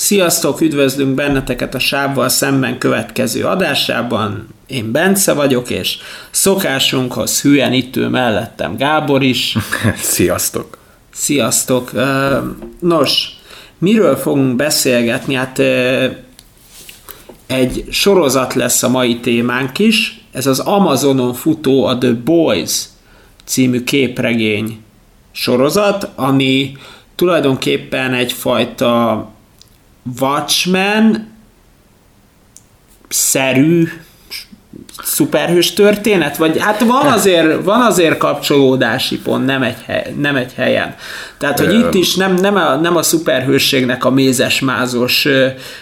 Sziasztok, üdvözlünk benneteket a Sávval szemben következő adásában. Én Bence vagyok, és szokásunkhoz hülyen itt ül mellettem Gábor is. Sziasztok! Sziasztok! Nos, miről fogunk beszélgetni? Hát egy sorozat lesz a mai témánk is. Ez az Amazonon futó a The Boys című képregény sorozat, ami tulajdonképpen egyfajta Watchmen szerű szuperhős történet? Vagy hát van azért, van azért kapcsolódási pont, nem egy, hely, nem egy helyen. Tehát, hogy itt is nem, nem, a, nem a szuperhősségnek a mézes-mázos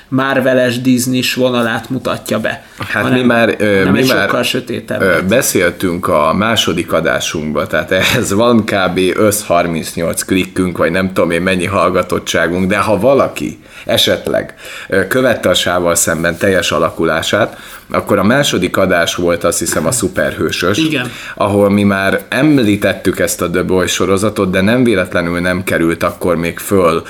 Marveles disney vonalát mutatja be. Hát hanem, mi már, nem mi már sokkal sötétebb. beszéltünk a második adásunkban, tehát ez van kb. 538 klikkünk, vagy nem tudom én mennyi hallgatottságunk, de ha valaki esetleg követte a sával szemben teljes alakulását, akkor a második adás volt azt hiszem a szuperhősös, Igen. ahol mi már említettük ezt a The Boy sorozatot, de nem véletlenül nem került akkor még föl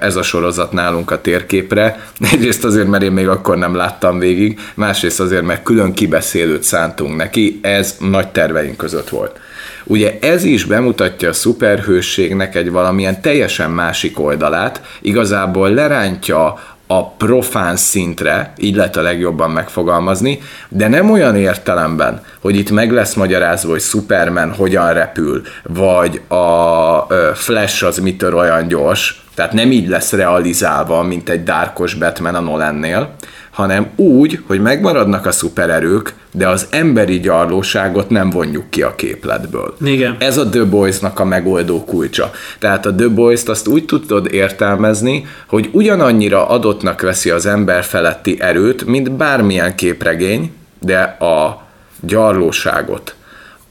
ez a sorozat nálunk a térképre. Egyrészt azért, mert én még akkor nem láttam végig, másrészt azért, mert külön kibeszélőt szántunk neki, ez nagy terveink között volt. Ugye ez is bemutatja a szuperhősségnek egy valamilyen teljesen másik oldalát, igazából lerántja a profán szintre, így lehet a legjobban megfogalmazni, de nem olyan értelemben, hogy itt meg lesz magyarázva, hogy Superman hogyan repül, vagy a Flash az mitől olyan gyors, tehát nem így lesz realizálva, mint egy dárkos Batman a Nolannél, hanem úgy, hogy megmaradnak a szupererők, de az emberi gyarlóságot nem vonjuk ki a képletből. Igen. Ez a The Boys-nak a megoldó kulcsa. Tehát a The Boys-t azt úgy tudod értelmezni, hogy ugyanannyira adottnak veszi az ember feletti erőt, mint bármilyen képregény, de a gyarlóságot,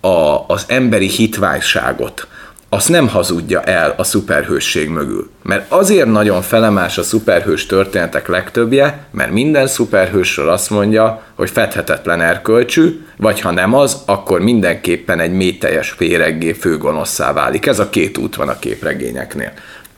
a, az emberi hitvágyságot, azt nem hazudja el a szuperhősség mögül. Mert azért nagyon felemás a szuperhős történetek legtöbbje, mert minden szuperhősről azt mondja, hogy fedhetetlen erkölcsű, vagy ha nem az, akkor mindenképpen egy mélyteljes féreggé főgonosszá válik. Ez a két út van a képregényeknél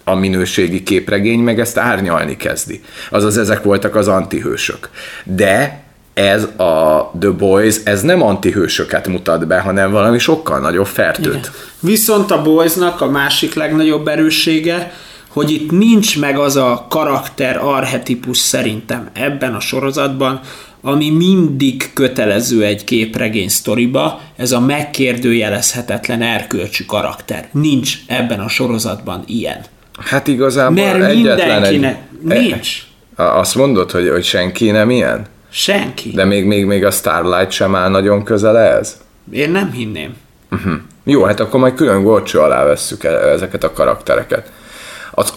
a minőségi képregény meg ezt árnyalni kezdi. Azaz ezek voltak az antihősök. De ez a The Boys, ez nem antihősöket mutat be, hanem valami sokkal nagyobb fertőt. Igen. Viszont a Boysnak a másik legnagyobb erőssége, hogy itt nincs meg az a karakter arhetipus szerintem ebben a sorozatban, ami mindig kötelező egy képregény sztoriba, ez a megkérdőjelezhetetlen erkölcsű karakter. Nincs ebben a sorozatban ilyen. Hát igazából Mert egyetlen mindenkinek egy... nincs. Azt mondod, hogy, hogy senki nem ilyen? Senki. De még, még, még a Starlight sem áll nagyon közel ez? Én nem hinném. Uh-huh. Jó, hát akkor majd külön gorcsó alá vesszük ezeket a karaktereket. Az,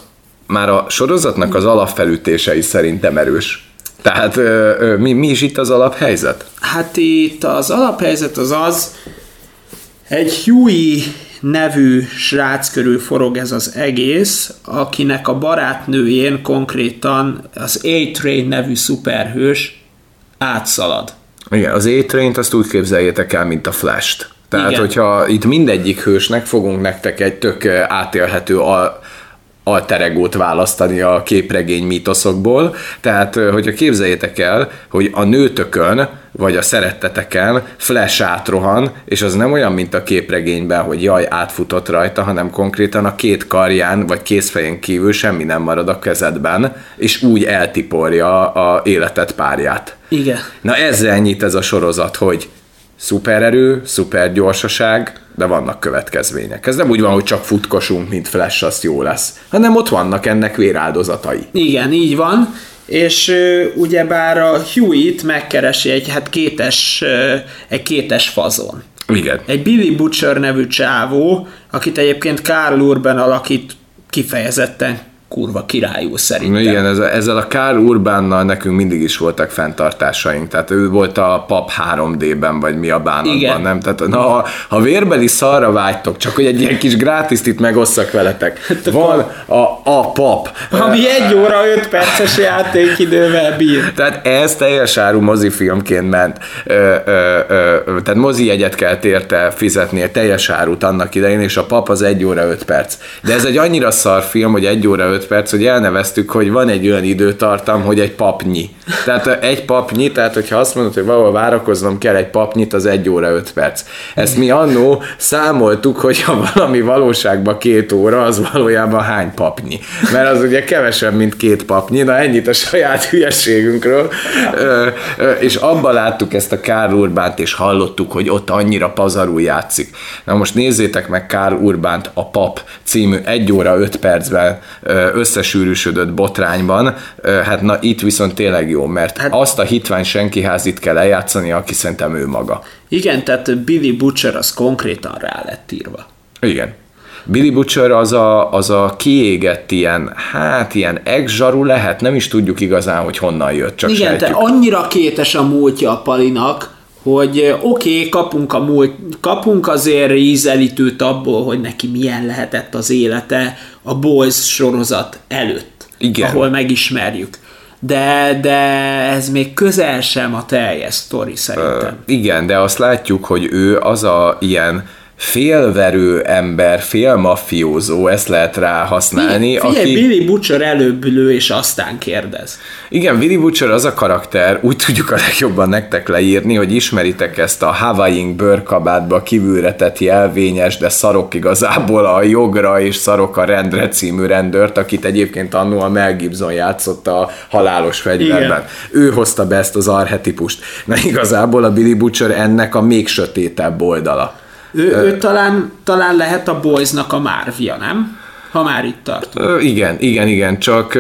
már a sorozatnak az alapfelütései szerintem erős. Tehát ö, ö, mi, mi is itt az alaphelyzet? Hát itt az alaphelyzet az az, egy Huey nevű srác körül forog ez az egész, akinek a barátnőjén konkrétan az A-Train nevű szuperhős átszalad. Igen, az A-Train-t azt úgy képzeljétek el, mint a Flash-t. Tehát, Igen. hogyha itt mindegyik hősnek fogunk nektek egy tök átélhető al- alteregót választani a képregény mítoszokból. Tehát, hogyha képzeljétek el, hogy a nőtökön, vagy a szeretteteken Flash átrohan, és az nem olyan, mint a képregényben, hogy jaj, átfutott rajta, hanem konkrétan a két karján, vagy kézfején kívül semmi nem marad a kezedben, és úgy eltiporja a életet párját. Igen. Na ezzel nyit ez a sorozat, hogy szupererő, szupergyorsaság, de vannak következmények. Ez nem úgy van, hogy csak futkosunk, mint Flash, azt jó lesz, hanem ott vannak ennek véráldozatai. Igen, így van, és ugyebár a Hewitt megkeresi egy hát kétes, egy kétes fazon. Igen. Egy Billy Butcher nevű csávó, akit egyébként Carl Urban alakít kifejezetten kurva királyú szerintem. Igen, ezzel, ezzel a Kár Urbánnal nekünk mindig is voltak fenntartásaink, tehát ő volt a pap 3D-ben, vagy mi a bánatban, Igen. nem? Tehát na, ha, ha vérbeli szarra vágytok, csak hogy egy ilyen kis grátiszt itt megosszak veletek. Hát Van a, a pap. Ami egy óra, öt perces játékidővel bír. Tehát ez teljes áru mozifilmként ment. Ö, ö, ö, tehát mozi jegyet kell érte fizetnie, teljes árut annak idején, és a pap az egy óra öt perc. De ez egy annyira szar film, hogy egy óra 5 perc, hogy elneveztük, hogy van egy olyan időtartam, hogy egy papnyi. Tehát egy papnyi, tehát hogyha azt mondod, hogy valahol várakoznom kell egy papnyit, az 1 óra 5 perc. Ezt mi annó számoltuk, hogy ha valami valóságban két óra, az valójában hány papnyi. Mert az ugye kevesebb, mint két papnyi. Na ennyit a saját hülyeségünkről. És abban láttuk ezt a Kár Urbánt, és hallottuk, hogy ott annyira pazarul játszik. Na most nézzétek meg Kár Urbánt a Pap című 1 óra 5 percben összesűrűsödött botrányban. Hát na itt viszont tényleg jó, mert hát, azt a hitvány senkiházit kell eljátszani, aki szerintem ő maga. Igen, tehát Billy Butcher az konkrétan rá lett írva. Igen. Billy Butcher az a, az a kiégett ilyen, hát ilyen egzsaru lehet, nem is tudjuk igazán, hogy honnan jött, csak Igen, sejtjük. te annyira kétes a múltja a Palinak, hogy oké, okay, kapunk, a múlt, kapunk azért ízelítőt abból, hogy neki milyen lehetett az élete a Boys sorozat előtt, Igen. ahol megismerjük. De, de ez még közel sem a teljes sztori szerintem. Uh, igen, de azt látjuk, hogy ő az a ilyen félverő ember, félmafiózó, ezt lehet rá használni. Figyelj, aki... Billy Butcher előbb lő, és aztán kérdez. Igen, Billy Butcher az a karakter, úgy tudjuk a legjobban nektek leírni, hogy ismeritek ezt a Hawaiiing bőrkabátba kívülre tett jelvényes, de szarok igazából a jogra és szarok a rendre című rendőrt, akit egyébként annó a Mel Gibson játszott a halálos fegyverben. Igen. Ő hozta be ezt az arhetipust. Na igazából a Billy Butcher ennek a még sötétebb oldala. Ő, ő talán, talán lehet a Boysnak a Márvia, nem? Ha már itt tartunk. Igen, igen, igen, csak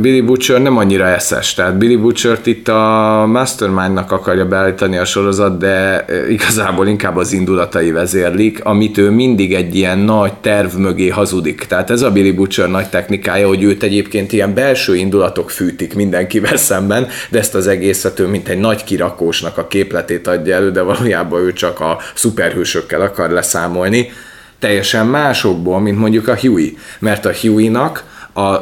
Billy Butcher nem annyira eszes, tehát Billy butcher itt a Mastermindnak akarja beállítani a sorozat, de igazából inkább az indulatai vezérlik, amit ő mindig egy ilyen nagy terv mögé hazudik. Tehát ez a Billy Butcher nagy technikája, hogy őt egyébként ilyen belső indulatok fűtik mindenkivel szemben, de ezt az egészet ő mint egy nagy kirakósnak a képletét adja elő, de valójában ő csak a szuperhősökkel akar leszámolni teljesen másokból, mint mondjuk a Huey. Mert a Huey-nak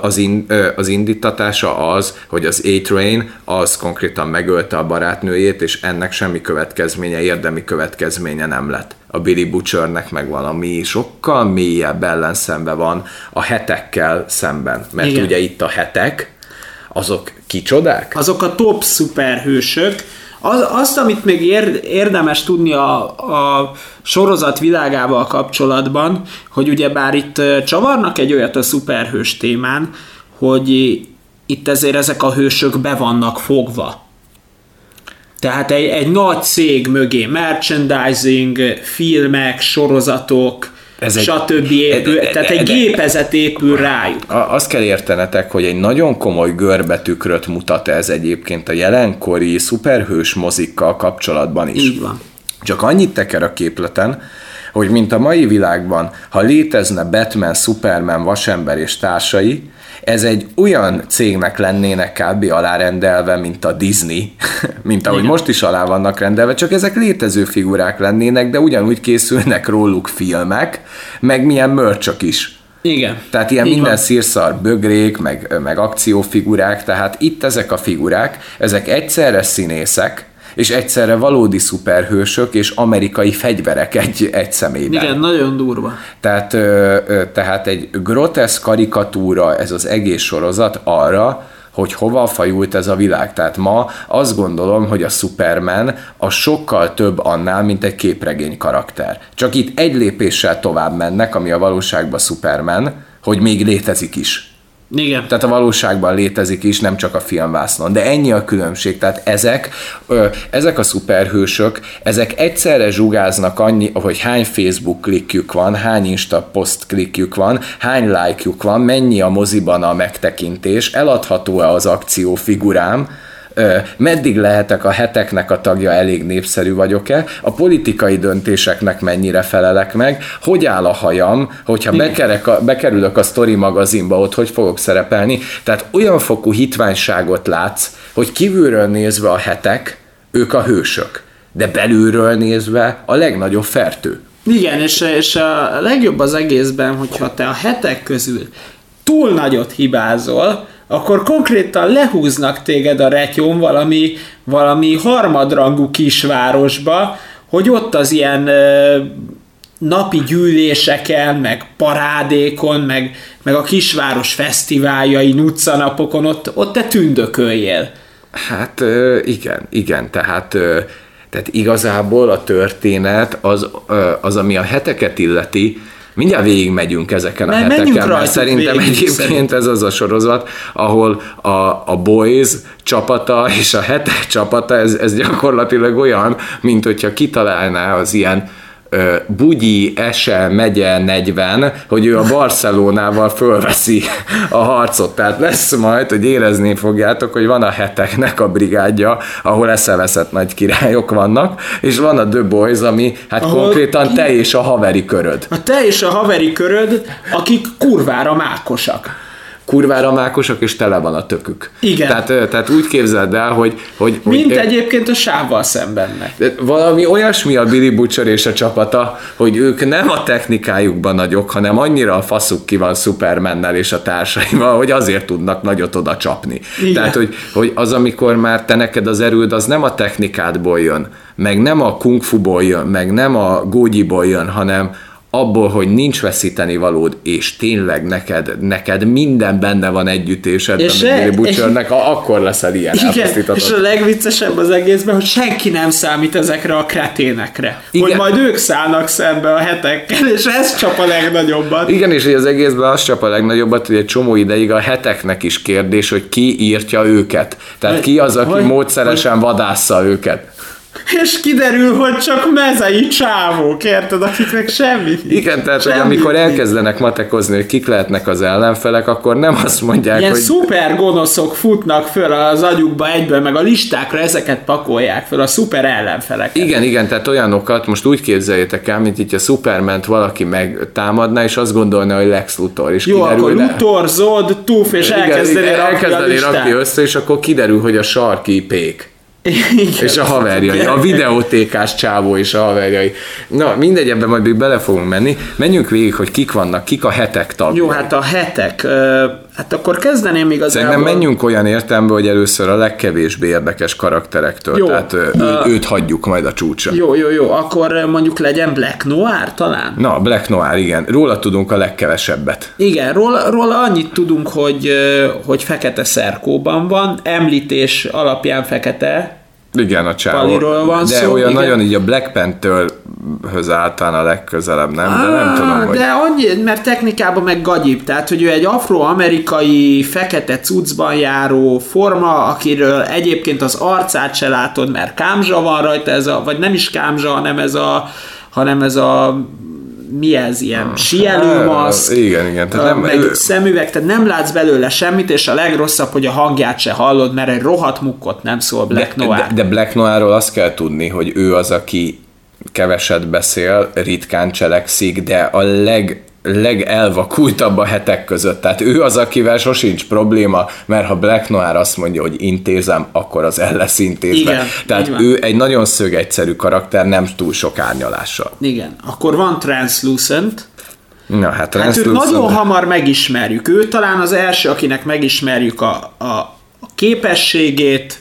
az, in, az indítatása az, hogy az A-Train az konkrétan megölte a barátnőjét, és ennek semmi következménye, érdemi következménye nem lett. A Billy Butchernek meg valami sokkal mélyebb ellenszembe van a hetekkel szemben. Mert Igen. ugye itt a hetek, azok kicsodák? Azok a top szuperhősök, az, azt, amit még érdemes tudni a, a sorozat világával kapcsolatban, hogy ugye bár itt csavarnak egy olyat a szuperhős témán, hogy itt ezért ezek a hősök be vannak fogva. Tehát egy, egy nagy cég mögé merchandising, filmek, sorozatok, ez egy, stb. épül, e, tehát egy gépezet épül rájuk. Azt kell értenetek, hogy egy nagyon komoly görbetükröt mutat ez egyébként a jelenkori szuperhős mozikkal kapcsolatban is. Így van. Csak annyit teker a képleten, hogy mint a mai világban, ha létezne Batman, Superman, Vasember és társai, ez egy olyan cégnek lennének kb. alárendelve, mint a Disney, mint ahogy Igen. most is alá vannak rendelve, csak ezek létező figurák lennének, de ugyanúgy készülnek róluk filmek, meg milyen mörcsök is. Igen. Tehát ilyen Így minden van. szírszar, bögrék, meg, meg akciófigurák, tehát itt ezek a figurák, ezek egyszerre színészek, és egyszerre valódi szuperhősök és amerikai fegyverek egy, egy személyben. Igen, nagyon durva. Tehát, tehát egy groteszk karikatúra ez az egész sorozat arra, hogy hova fajult ez a világ. Tehát ma azt gondolom, hogy a Superman a sokkal több annál, mint egy képregény karakter. Csak itt egy lépéssel tovább mennek, ami a valóságban Superman, hogy még létezik is. Igen. Tehát a valóságban létezik is, nem csak a filmvásznon. De ennyi a különbség. Tehát ezek, ö, ezek a szuperhősök, ezek egyszerre zsugáznak annyi, hogy hány Facebook klikjük van, hány Insta post klikjük van, hány like-juk van, mennyi a moziban a megtekintés, eladható-e az akció figurám, meddig lehetek a heteknek a tagja, elég népszerű vagyok-e, a politikai döntéseknek mennyire felelek meg, hogy áll a hajam, hogyha bekerek a, bekerülök a Story magazinba, ott hogy fogok szerepelni. Tehát olyan fokú hitványságot látsz, hogy kívülről nézve a hetek, ők a hősök, de belülről nézve a legnagyobb fertő. Igen, és, és a legjobb az egészben, hogyha te a hetek közül túl nagyot hibázol, akkor konkrétan lehúznak téged a retyón valami, valami harmadrangú kisvárosba, hogy ott az ilyen napi gyűléseken, meg parádékon, meg, meg a kisváros fesztiváljain, utcanapokon, ott, ott te tündököljél. Hát igen, igen, tehát, tehát igazából a történet az, az, ami a heteket illeti, Mindjárt végig megyünk ezeken a mert heteken, mert szerintem végig, egyébként szerintem. ez az a sorozat, ahol a, a Boys csapata és a hetek csapata, ez, ez gyakorlatilag olyan, mint hogyha kitalálná az ilyen Bugyi, Ese, megye 40, hogy ő a Barcelonával fölveszi a harcot. Tehát lesz majd, hogy érezni fogjátok, hogy van a heteknek a brigádja, ahol eszeveszett nagy királyok vannak, és van a The Boys, ami hát ahol konkrétan te és a haveri köröd. A te és a haveri köröd, akik kurvára mákosak kurvára mákosak, és tele van a tökük. Igen. Tehát, tehát úgy képzeld el, hogy... hogy Mint hogy, egyébként a sávval szembennek. Valami olyasmi a Billy Butcher és a csapata, hogy ők nem a technikájukban nagyok, hanem annyira a faszuk ki van Supermannel és a társaival, hogy azért tudnak nagyot oda csapni. Igen. Tehát, hogy, hogy az, amikor már te neked az erőd, az nem a technikádból jön, meg nem a kung fuból jön, meg nem a gógyiból jön, hanem abból, hogy nincs veszíteni valód, és tényleg neked, neked minden benne van együttésed, és Billy Butchernek, és, akkor leszel ilyen igen, és a legviccesebb az egészben, hogy senki nem számít ezekre a kreténekre. Igen. Hogy majd ők szállnak szembe a hetekkel, és ez csap a legnagyobbat. Igen, és az egészben az csap a legnagyobbat, hogy egy csomó ideig a heteknek is kérdés, hogy ki írtja őket. Tehát ki az, aki hogy, módszeresen hogy, vadásza őket és kiderül, hogy csak mezei csávók, érted, akik meg semmit. Igen, tehát semmit. hogy amikor elkezdenek matekozni, hogy kik lehetnek az ellenfelek, akkor nem azt mondják, Ilyen hogy... szuper gonoszok futnak föl az agyukba egyből, meg a listákra ezeket pakolják föl, a szuper ellenfelek. Igen, igen, tehát olyanokat most úgy képzeljétek el, mint itt a Superman valaki megtámadná, és azt gondolna, hogy Lex Luthor. És Jó, kiderül, akkor Luthor, Zod, Tuf, és elkezdeni rakni, rakni össze, és akkor kiderül, hogy a sarki pék. Igen, és a haverjai, a videótékás csávó és a haverjai. Na, mindegy, ebben majd még bele fogunk menni. Menjünk végig, hogy kik vannak, kik a hetek tagjai. Jó, hát a hetek, hát akkor kezdeném igazából. Szerintem menjünk olyan értelembe, hogy először a legkevésbé érdekes karakterektől, jó, tehát uh, őt hagyjuk majd a csúcsra. Jó, jó, jó, akkor mondjuk legyen Black Noir talán? Na, Black Noir, igen. Róla tudunk a legkevesebbet. Igen, róla, róla annyit tudunk, hogy, hogy fekete szerkóban van, említés alapján fekete, igen, a csávó. van de szó, olyan igen. nagyon így a Black Panther-höz álltán a legközelebb, nem? De nem tudom, hogy... De annyi, mert technikában meg gagyib, tehát hogy ő egy afroamerikai fekete cuccban járó forma, akiről egyébként az arcát se látod, mert kámzsa van rajta, ez a, vagy nem is kámzsa, hanem ez a hanem ez a mi ez, ilyen hmm. sielőmaszk, igen, igen. Tehát nem, meg ő... szemüveg, tehát nem látsz belőle semmit, és a legrosszabb, hogy a hangját se hallod, mert egy rohadt mukkot nem szól Black de, Noir. De, de Black Noirról azt kell tudni, hogy ő az, aki keveset beszél, ritkán cselekszik, de a leg legelvakultabb a hetek között. Tehát ő az, akivel sosincs probléma, mert ha Black Noir azt mondja, hogy intézem, akkor az el lesz intézve. Igen, Tehát ő egy nagyon szög egyszerű karakter, nem túl sok árnyalással. Igen. Akkor van Translucent, Na, hát, Translucent. hát őt nagyon hamar megismerjük. Ő talán az első, akinek megismerjük a, a, a képességét,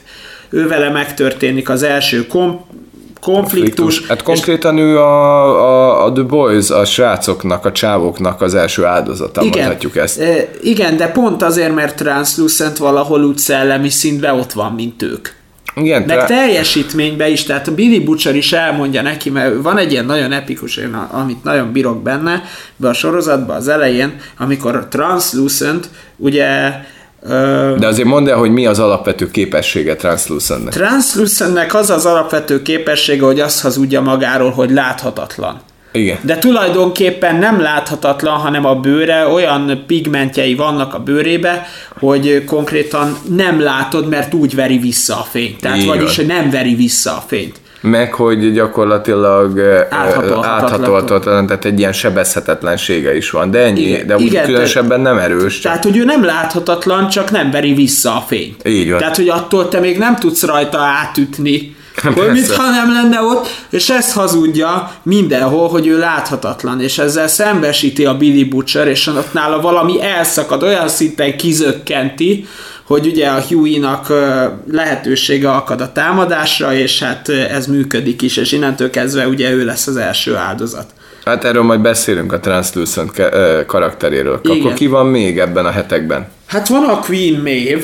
ő vele megtörténik az első kom- konfliktus. Hát konkrétan ő a, a, a The Boys, a srácoknak, a csávoknak az első áldozata, igen, mondhatjuk ezt. E, igen, de pont azért, mert Translucent valahol úgy szellemi szintben ott van, mint ők. Igen, Meg teljesítményben is, tehát a Billy Butcher is elmondja neki, mert van egy ilyen nagyon epikus, amit nagyon bírok benne, be a sorozatban az elején, amikor Translucent ugye de azért mondd el, hogy mi az alapvető képessége Translucentnek. Translucentnek az az alapvető képessége, hogy azt hazudja magáról, hogy láthatatlan. Igen. De tulajdonképpen nem láthatatlan, hanem a bőre, olyan pigmentjei vannak a bőrébe, hogy konkrétan nem látod, mert úgy veri vissza a fényt. Tehát Igen. vagyis, hogy nem veri vissza a fényt meg hogy gyakorlatilag áthatolhatatlan, tehát egy ilyen sebezhetetlensége is van, de ennyi, igen, de úgy igen, különösebben nem erős. Csak. Tehát, hogy ő nem láthatatlan, csak nem veri vissza a fényt. Így van. Tehát, hogy attól te még nem tudsz rajta átütni, hogy mintha nem lenne ott, és ezt hazudja mindenhol, hogy ő láthatatlan, és ezzel szembesíti a Billy Butcher, és ott nála valami elszakad, olyan szinten kizökkenti, hogy ugye a Huey-nak lehetősége akad a támadásra, és hát ez működik is, és innentől kezdve ugye ő lesz az első áldozat. Hát erről majd beszélünk a Translucent karakteréről. Igen. Akkor ki van még ebben a hetekben? Hát van a Queen Maeve,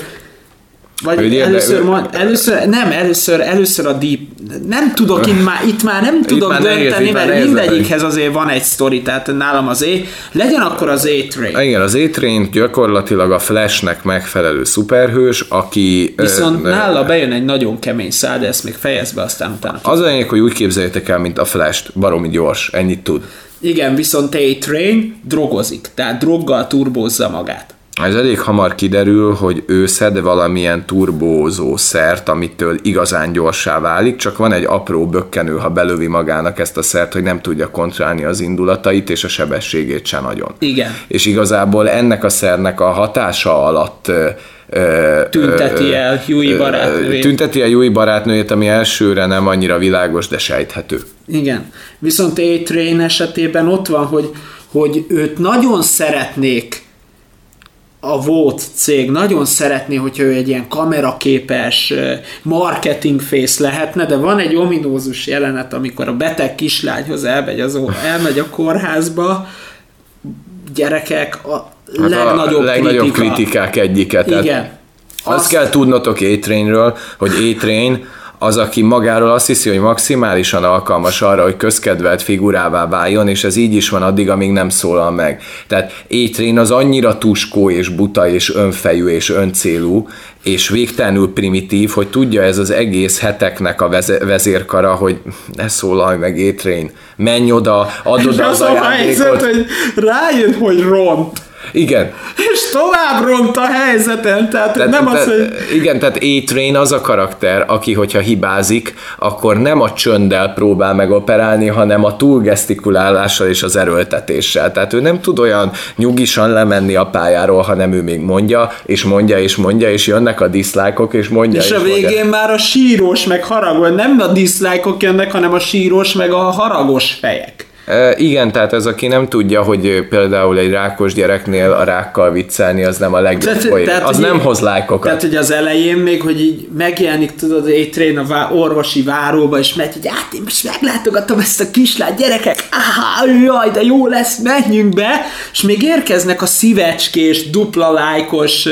vagy de először, mond, először, nem, először, először a Deep, nem tudok, itt már, itt már nem tudok már nehéz, dönteni, már mert nehéz mindegyikhez azért van egy sztori, tehát nálam az é, legyen akkor az A-Train. Igen, az A-Train gyakorlatilag a Flashnek megfelelő szuperhős, aki... Viszont ö, nála bejön egy nagyon kemény szál, de ezt még fejezd be, aztán utána. Az a hogy úgy képzeljétek el, mint a Flash-t, baromi gyors, ennyit tud. Igen, viszont A-Train drogozik, tehát droggal turbózza magát. Ez elég hamar kiderül, hogy ő szed valamilyen turbózó szert, amitől igazán gyorsá válik, csak van egy apró bökkenő, ha belövi magának ezt a szert, hogy nem tudja kontrollálni az indulatait és a sebességét se nagyon. Igen. És igazából ennek a szernek a hatása alatt Tünteti el ö, barátnőjét. Tünteti a Yui barátnőjét, ami elsőre nem annyira világos, de sejthető. Igen. Viszont A-Train esetében ott van, hogy, hogy őt nagyon szeretnék a Volt cég nagyon szeretné, hogyha ő egy ilyen kameraképes ö, marketing face lehetne, de van egy ominózus jelenet, amikor a beteg kislányhoz elmegy, az, elmegy a kórházba, gyerekek, a Hát legnagyobb, a legnagyobb kritika. kritikák egyike. Tehát Igen. Azt, Azt- kell tudnotok A-Trainről, hogy A-Train az, aki magáról azt hiszi, hogy maximálisan alkalmas arra, hogy közkedvelt figurává váljon, és ez így is van addig, amíg nem szólal meg. Tehát A-Train az annyira tuskó és buta és önfejű és öncélú, és végtelenül primitív, hogy tudja ez az egész heteknek a vezérkara, hogy ne szólalj meg A-Train, menj oda, add És oda az az a helyzet, ajándékot. hogy rájön, hogy ront. Igen, És tovább ront a helyzeten, tehát, tehát nem az, hogy... Igen, tehát A-Train az a karakter, aki, hogyha hibázik, akkor nem a csönddel próbál megoperálni, hanem a túlgesztikulálással és az erőltetéssel. Tehát ő nem tud olyan nyugisan lemenni a pályáról, hanem ő még mondja, és mondja, és mondja, és jönnek a diszlájkok, és mondja, És a mondja. végén már a sírós meg haragos, nem a diszlájkok jönnek, hanem a sírós meg a haragos fejek. E, igen, tehát ez aki nem tudja, hogy például egy rákos gyereknél a rákkal viccelni, az nem a legjobb Tehát- poén. tehát, Az nem így- hoz lájkokat. Tehát, hogy az elején még, hogy így megjelenik, tudod, egy trén a vá- orvosi váróba, és megy, hogy hát én most meglátogatom ezt a kislányt, gyerekek, áhá, jaj, de jó lesz, menjünk be, és még érkeznek a szívecskés, dupla lájkos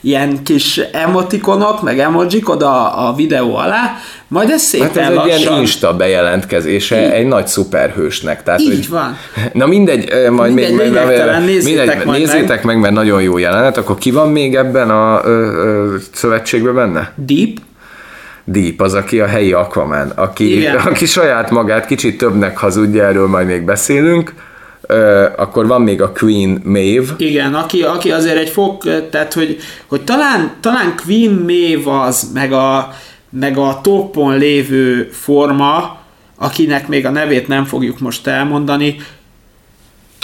ilyen kis emotikonok, meg emojik oda a videó alá, majd ez szépen Hát ez egy lassan... ilyen insta bejelentkezése egy nagy szuperhősnek. Tehát, Így hogy, van. Na mindegy, majd Mindegy, még lényegtelen, nézzétek mindegy, majd nézzétek meg. mert nagyon jó jelenet. Akkor ki van még ebben a ö, ö, szövetségben benne? Deep, Deep, az, aki a helyi Aquaman, aki, Igen. aki saját magát kicsit többnek hazudja, erről majd még beszélünk. Ö, akkor van még a Queen Maeve, Igen, aki, aki azért egy fok, tehát hogy, hogy talán, talán Queen Maeve az, meg a, meg a toppon lévő forma, akinek még a nevét nem fogjuk most elmondani,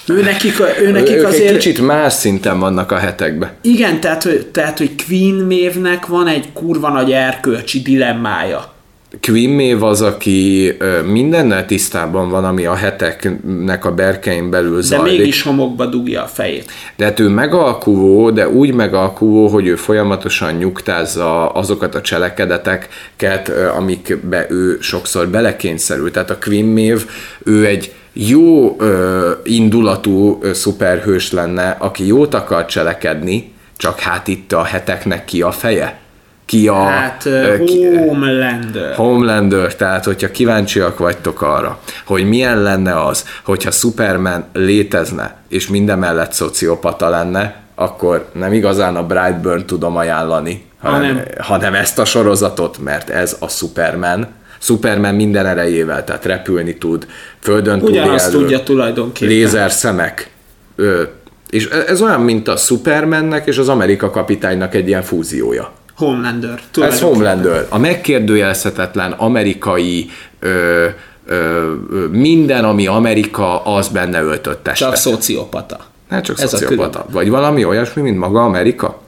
ő nekik, ő nekik ők azért... egy kicsit más szinten vannak a hetekben. Igen, tehát tehát, hogy Queen Maeve-nek van egy kurva nagy erkölcsi dilemmája. Queen Maeve az, aki mindennel tisztában van, ami a heteknek a berkein belül De zajlik. mégis homokba dugja a fejét. De hát ő megalkuvó, de úgy megalkuvó, hogy ő folyamatosan nyugtázza azokat a cselekedeteket, amikbe ő sokszor belekényszerül. Tehát a Queen Maeve, ő egy jó ö, indulatú ö, szuperhős lenne, aki jót akar cselekedni, csak hát itt a heteknek ki a feje? Ki a... Hát uh, ki- Homelander. Homelander, tehát hogyha kíváncsiak vagytok arra, hogy milyen lenne az, hogyha Superman létezne, és minden mellett szociopata lenne, akkor nem igazán a Brightburn tudom ajánlani, hanem, Hanem- hanem ezt a sorozatot, mert ez a Superman. Superman minden erejével, tehát repülni tud, földön tud Ugyanazt tudja tulajdonképpen. lézer szemek. Ö, és ez olyan, mint a Supermannek és az Amerika kapitánynak egy ilyen fúziója. Homelander. Ez. Homelander, a megkérdőjelezhetetlen amerikai ö, ö, minden, ami Amerika, az benne öltött testet. Csak szociopata. Hát csak ez szociopata. Vagy valami olyasmi, mint maga Amerika?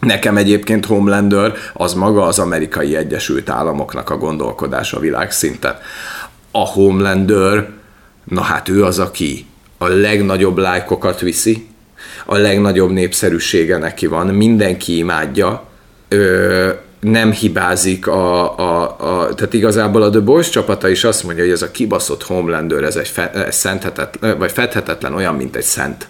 Nekem egyébként Homelander az maga az amerikai Egyesült Államoknak a gondolkodása világszinten. A Homelander, na hát ő az, aki a legnagyobb lájkokat viszi, a legnagyobb népszerűsége neki van, mindenki imádja, ö, nem hibázik a, a, a, tehát igazából a The Boys csapata is azt mondja, hogy ez a kibaszott Homelander, ez egy fe, ez szenthetetlen, vagy fedhetetlen olyan, mint egy szent.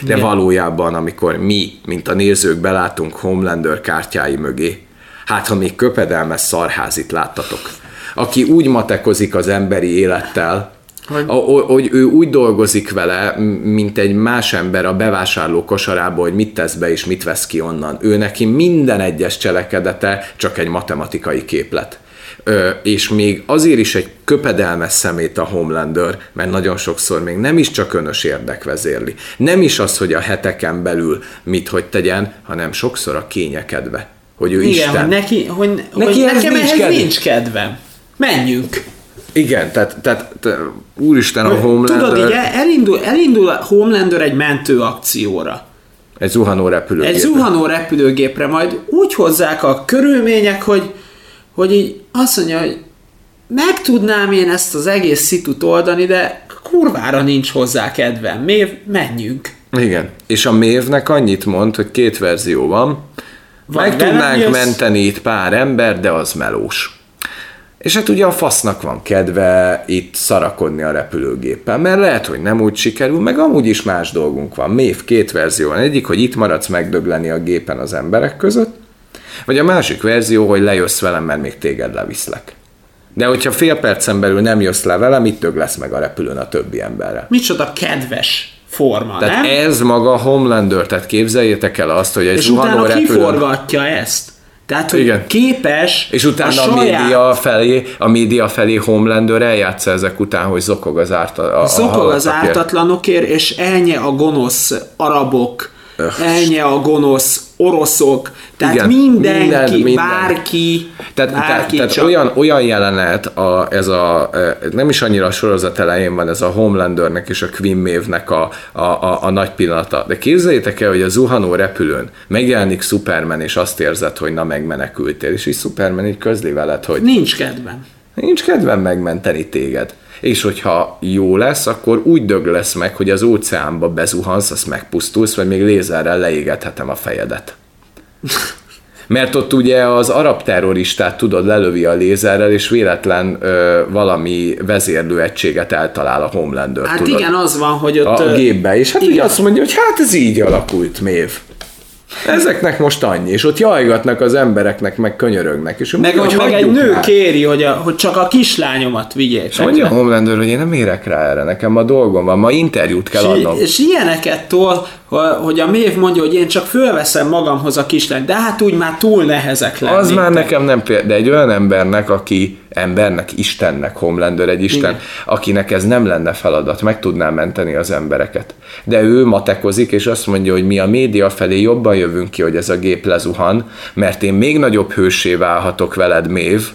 De Igen. valójában, amikor mi, mint a nézők belátunk Homelander kártyái mögé, hát ha még köpedelmes szarházit láttatok, aki úgy matekozik az emberi élettel, hogy... hogy ő úgy dolgozik vele, mint egy más ember a bevásárló kosarába, hogy mit tesz be és mit vesz ki onnan. Ő neki minden egyes cselekedete csak egy matematikai képlet. Ö, és még azért is egy köpedelmes szemét a Homelander, mert nagyon sokszor még nem is csak önös érdek vezérli. Nem is az, hogy a heteken belül mit hogy tegyen, hanem sokszor a kényekedve. Hogy ő Igen, Isten. hogy neki, hogy, neki hogy nekem nincs ehhez kedve. nincs kedvem. Menjünk. Igen, tehát, tehát, tehát úristen a Homelander... Tudod, így elindul, elindul a Homelander egy mentő akcióra. Egy zuhanó repülőgépre. Egy zuhanó repülőgépre, majd úgy hozzák a körülmények, hogy, hogy így azt mondja, hogy meg tudnám én ezt az egész szitut oldani, de kurvára nincs hozzá kedvem. Mév, menjünk. Igen. És a Mévnek annyit mond, hogy két verzió van. van meg tudnánk menteni itt pár ember, de az melós. És hát ugye a fasznak van kedve itt szarakodni a repülőgéppen, mert lehet, hogy nem úgy sikerül, meg amúgy is más dolgunk van. Mév két verzió van. Egyik, hogy itt maradsz megdögleni a gépen az emberek között, vagy a másik verzió, hogy lejössz velem, mert még téged leviszlek. De hogyha fél percen belül nem jössz le velem, itt dög lesz meg a repülőn a többi emberrel. Micsoda kedves forma, tehát nem? ez maga Homelander, tehát képzeljétek el azt, hogy egy És utána repülőn... kiforgatja ezt. Tehát, hogy Igen. képes És utána a, a, saját... saját... média felé, a média felé Homelander eljátsza ezek után, hogy zokog az, árta, a, Zokog a az ártatlanokért, és elnye a gonosz arabok, elnye a gonosz oroszok, tehát Igen, mindenki, minden, minden. bárki, tehát, bárki tehát, tehát olyan, olyan jelenet, a, ez a, nem is annyira a sorozat elején van, ez a Homelandernek és a Queen Maeve-nek a, a, a, a nagy pillanata. De képzeljétek el, hogy a zuhanó repülőn megjelenik Superman, és azt érzed, hogy na megmenekültél, és így Superman így közli veled, hogy nincs kedvem. Nincs kedvem megmenteni téged és hogyha jó lesz, akkor úgy dög lesz meg, hogy az óceánba bezuhansz, azt megpusztulsz, vagy még lézerrel leégethetem a fejedet. Mert ott ugye az arab terroristát tudod lelövi a lézerrel, és véletlen ö, valami vezérlőegységet eltalál a Homelander. Hát tudod, igen, az van, hogy ott... A, a gépbe, és hát igen. ugye azt mondja, hogy hát ez így alakult, Mév. Ezeknek most annyi, és ott jajgatnak az embereknek, meg könyörögnek. És meg, mondja, hogy meg egy nő már. kéri, hogy, a, hogy csak a kislányomat vigyék. És mondja a Homelander, hogy én nem érek rá erre, nekem a dolgom van, ma interjút kell adnom. És ilyeneket tol, hogy a Mév mondja, hogy én csak fölveszem magamhoz a kislányt, de hát úgy már túl nehezek lenni. Az már nekem nem példa, de egy olyan embernek, aki embernek, Istennek, Homelander egy Isten, Igen. akinek ez nem lenne feladat, meg tudná menteni az embereket. De ő matekozik, és azt mondja, hogy mi a média felé jobban jövünk ki, hogy ez a gép lezuhan, mert én még nagyobb hősé válhatok veled, Mév,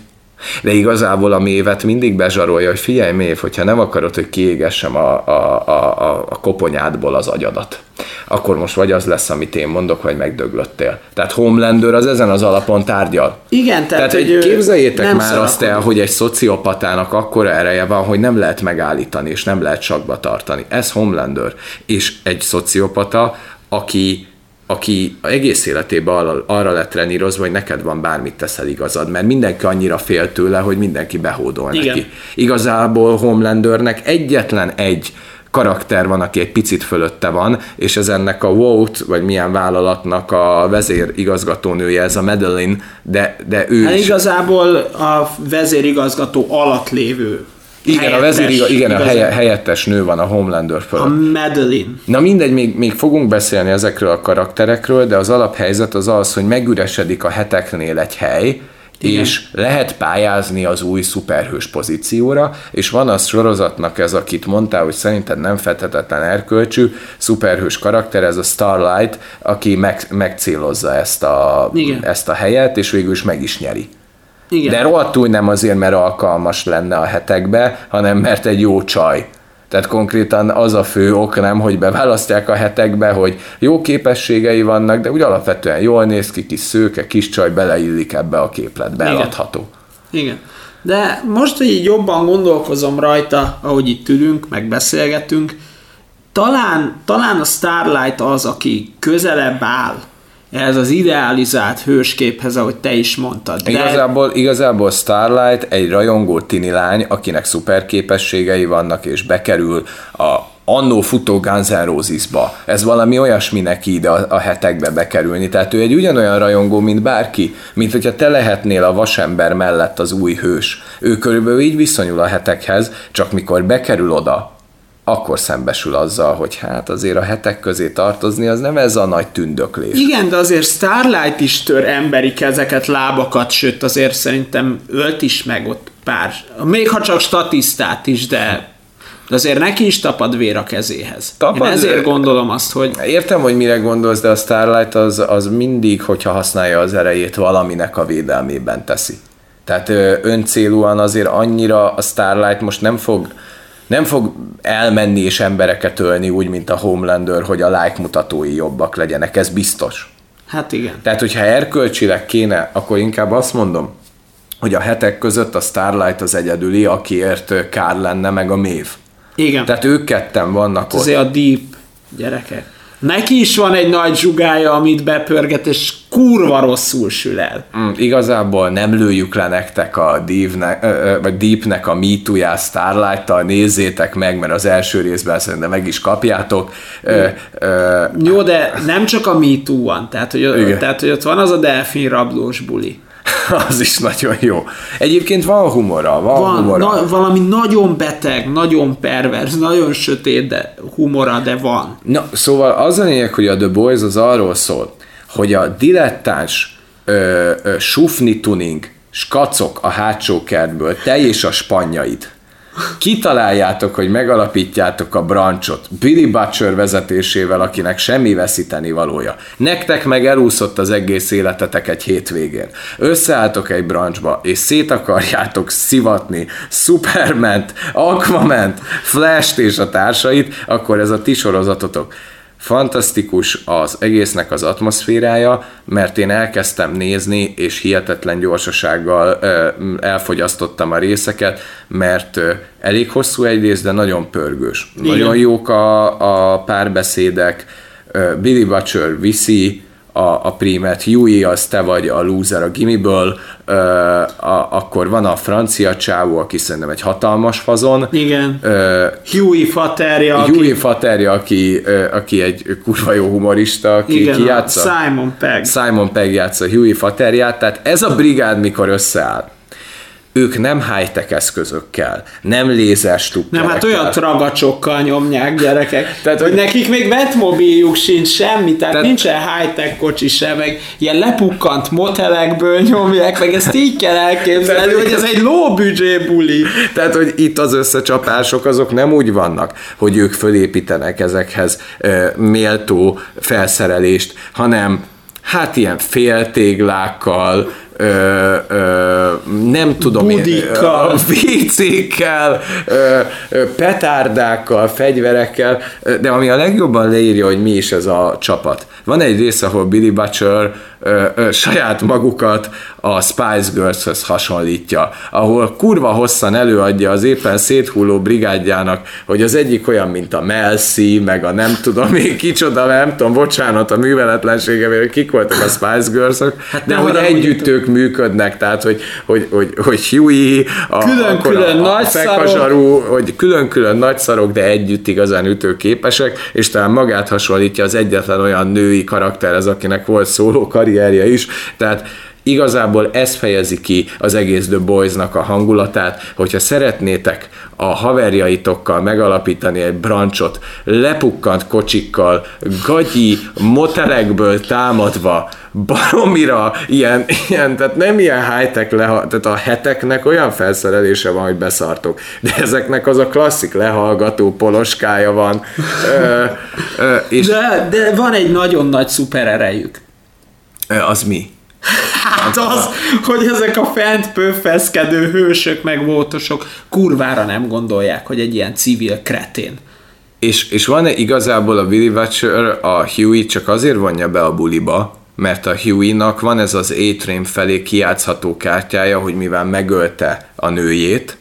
de igazából a mévet mindig bezsarolja, hogy figyelj mév, hogyha nem akarod, hogy kiégessem a, a, a, a koponyádból az agyadat, akkor most vagy az lesz, amit én mondok, vagy megdöglöttél. Tehát Homelander az ezen az alapon tárgyal. Igen, tehát, tehát hogy képzeljétek már szarapod. azt el, hogy egy szociopatának akkora ereje van, hogy nem lehet megállítani, és nem lehet sakba tartani. Ez Homelander. És egy szociopata, aki aki egész életében arra, arra lett trenírozva, hogy neked van bármit teszel igazad, mert mindenki annyira fél tőle, hogy mindenki behódol Igen. neki. Igazából Homelandernek egyetlen egy karakter van, aki egy picit fölötte van, és ez ennek a Wout, vagy milyen vállalatnak a vezérigazgatónője, ez a Madeline, de, de ő hát is... igazából a vezérigazgató alatt lévő igen, a vezér, igen, a helye, helyettes nő van a Homelander fölött. A Madeline. Na mindegy, még, még fogunk beszélni ezekről a karakterekről, de az alaphelyzet az az, hogy megüresedik a heteknél egy hely, igen. és lehet pályázni az új szuperhős pozícióra, és van az sorozatnak ez, akit mondtál, hogy szerinted nem fedhetetlen erkölcsű szuperhős karakter, ez a Starlight, aki meg, megcélozza ezt a, ezt a helyet, és végül is meg is nyeri. Igen. De rohadtul nem azért, mert alkalmas lenne a hetekbe, hanem mert egy jó csaj. Tehát konkrétan az a fő ok nem, hogy beválasztják a hetekbe, hogy jó képességei vannak, de úgy alapvetően jól néz ki, kis szőke, kis csaj beleillik ebbe a képletbe, eladható. Igen. De most, hogy így jobban gondolkozom rajta, ahogy itt ülünk, meg beszélgetünk, talán, talán a Starlight az, aki közelebb áll ehhez az idealizált hősképhez, ahogy te is mondtad. De... Igazából, igazából Starlight egy rajongó tini lány, akinek szuperképességei vannak, és bekerül a annó futó Guns N' Roses-ba. Ez valami olyasmi neki ide a, a hetekbe bekerülni. Tehát ő egy ugyanolyan rajongó, mint bárki, mint hogyha te lehetnél a vasember mellett az új hős. Ő körülbelül így viszonyul a hetekhez, csak mikor bekerül oda, akkor szembesül azzal, hogy hát azért a hetek közé tartozni, az nem ez a nagy tündöklés. Igen, de azért Starlight is tör emberi kezeket, lábakat, sőt azért szerintem ölt is meg ott pár, még ha csak statisztát is, de de azért neki is tapad vér a kezéhez. Tapad, Én ezért gondolom azt, hogy... Értem, hogy mire gondolsz, de a Starlight az, az mindig, hogyha használja az erejét, valaminek a védelmében teszi. Tehát öncélúan azért annyira a Starlight most nem fog nem fog elmenni és embereket ölni úgy, mint a Homelander, hogy a like mutatói jobbak legyenek, ez biztos. Hát igen. Tehát, hogyha erkölcsileg kéne, akkor inkább azt mondom, hogy a hetek között a Starlight az egyedüli, akiért kár lenne, meg a Mév. Igen. Tehát ők ketten vannak hát ott. Azért a Deep gyerekek. Neki is van egy nagy zsugája, amit bepörget, és kurva rosszul sül el. Mm, igazából nem lőjük le nektek a Deep-nek, vagy Deepnek a MeToo-ját Starlight-tal, nézzétek meg, mert az első részben szerintem meg is kapjátok. Ö, ö, Jó, de nem csak a MeToo van, tehát hogy, tehát, hogy ott van az a delfin rablós buli. az is nagyon jó. Egyébként van humora, van, van humora. Na, valami nagyon beteg, nagyon pervers, nagyon sötét de humora, de van. Na, szóval az a lényeg, hogy a The Boys az arról szól, hogy a dilettáns ö, ö, sufni tuning skacok a hátsó kertből, te és a spanyaid kitaláljátok, hogy megalapítjátok a brancsot Billy Butcher vezetésével, akinek semmi veszíteni valója. Nektek meg elúszott az egész életetek egy hétvégén. Összeálltok egy brancsba, és szét akarjátok szivatni Superman-t, Aquaman-t, Flash-t és a társait, akkor ez a ti sorozatotok fantasztikus az egésznek az atmoszférája, mert én elkezdtem nézni, és hihetetlen gyorsasággal elfogyasztottam a részeket, mert elég hosszú egyrészt, de nagyon pörgős. Igen. Nagyon jók a, a párbeszédek, Billy Butcher viszi, a, a prímet, Huey, az te vagy a loser a gimiből, ö, a, akkor van a francia csávó, aki szerintem egy hatalmas fazon. Igen. Ö, Huey Faterja. Huey aki... Faterja, aki, ö, aki egy kurva jó humorista, aki Igen, kijátsza. Simon Pegg. Simon Pegg játsza Huey Faterját, tehát ez a brigád mikor összeáll, ők nem high-tech eszközökkel, nem lézerstupperekkel. Nem, hát olyan tragacsokkal nyomják gyerekek, tehát, hogy nekik még vetmobiljuk sincs semmi, tehát, tehát nincsen high-tech kocsi sem, meg ilyen lepukkant motelekből nyomják, meg ezt így kell elképzelni, hogy ez egy budget buli. Tehát, hogy itt az összecsapások azok nem úgy vannak, hogy ők fölépítenek ezekhez e, méltó felszerelést, hanem hát ilyen féltéglákkal, ö, ö, nem tudom Budikkal. Ö, petárdákkal, fegyverekkel, de ami a legjobban leírja, hogy mi is ez a csapat. Van egy rész, ahol Billy Butcher ö, ö, saját magukat a Spice Girls-höz hasonlítja, ahol kurva hosszan előadja az éppen széthulló brigádjának, hogy az egyik olyan, mint a Melsi, meg a nem tudom még kicsoda, nem tudom, bocsánat a műveletlensége, mert kik voltak a Spice girls hát de hogy együtt ők működnek, tehát hogy, hogy, hogy, hogy Huey, a, külön-külön a, a, a hogy külön-külön nagyszarok, de együtt igazán ütőképesek, és talán magát hasonlítja az egyetlen olyan női karakter, ez akinek volt szóló karrierje is, tehát Igazából ez fejezi ki az egész The Boys-nak a hangulatát, hogyha szeretnétek a haverjaitokkal megalapítani egy brancsot, lepukkant kocsikkal, gagyi motelekből támadva, baromira ilyen, ilyen tehát nem ilyen high-tech, leha, tehát a heteknek olyan felszerelése van, hogy beszartok, de ezeknek az a klasszik lehallgató poloskája van. ö, ö, és de, de van egy nagyon nagy szupererejük. Az mi? Hát az, hogy ezek a fent pöffeszkedő hősök meg vótosok kurvára nem gondolják, hogy egy ilyen civil kretén. És, és van-e igazából a Willy Watcher a Huey csak azért vonja be a buliba, mert a Huey-nak van ez az A-Train felé kiátszható kártyája, hogy mivel megölte a nőjét,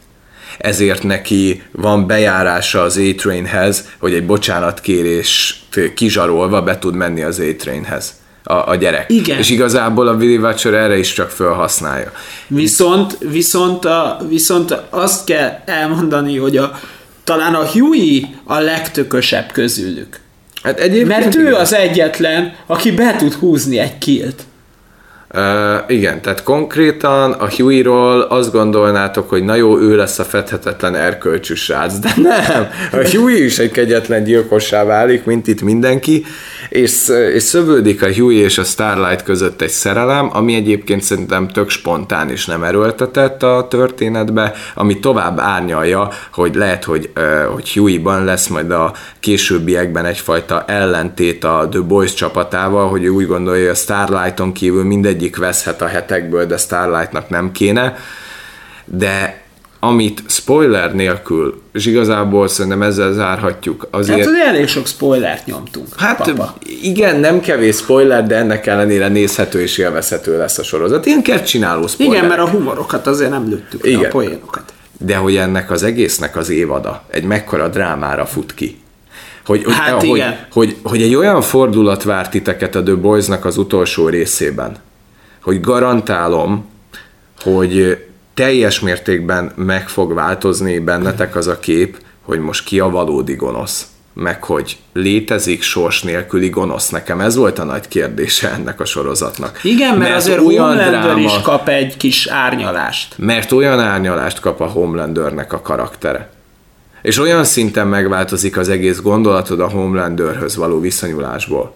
ezért neki van bejárása az A-Trainhez, hogy egy bocsánatkérést kizsarolva be tud menni az A-Trainhez a, a gyerek. Igen. És igazából a Willy Watcher erre is csak felhasználja. Viszont, viszont, a, viszont azt kell elmondani, hogy a, talán a Huey a legtökösebb közülük. Hát egyébként Mert ő igen. az egyetlen, aki be tud húzni egy kilt. Uh, igen, tehát konkrétan a Huey-ról azt gondolnátok, hogy na jó, ő lesz a fedhetetlen erkölcsű srác, de nem. A Huey is egy kegyetlen gyilkossá válik, mint itt mindenki, és, és szövődik a Huey és a Starlight között egy szerelem, ami egyébként szerintem tök spontán és nem erőltetett a történetbe, ami tovább árnyalja, hogy lehet, hogy, uh, hogy Huey-ban lesz majd a későbbiekben egyfajta ellentét a The Boys csapatával, hogy úgy gondolja, hogy a Starlighton kívül mindegyik veszhet a hetekből, de Starlightnak nem kéne. De amit spoiler nélkül, és igazából szerintem ezzel zárhatjuk, azért... Hát azért elég sok spoilert nyomtunk. Hát papa. igen, nem kevés spoiler, de ennek ellenére nézhető és élvezhető lesz a sorozat. Ilyen kell csináló spoiler. Igen, mert a humorokat azért nem lőttük Igen. a poénokat. De hogy ennek az egésznek az évada egy mekkora drámára fut ki. Hogy, hogy, Hát hogy, igen. hogy, hogy egy olyan fordulat vár titeket a The Boys-nak az utolsó részében, hogy garantálom, hogy teljes mértékben meg fog változni bennetek az a kép, hogy most ki a valódi gonosz meg hogy létezik sors nélküli gonosz. Nekem ez volt a nagy kérdése ennek a sorozatnak. Igen, mert, azért olyan Homelander dráma- is kap egy kis árnyalást. mert olyan árnyalást kap a Homelandernek a karaktere. És olyan szinten megváltozik az egész gondolatod a Homelanderhöz való viszonyulásból,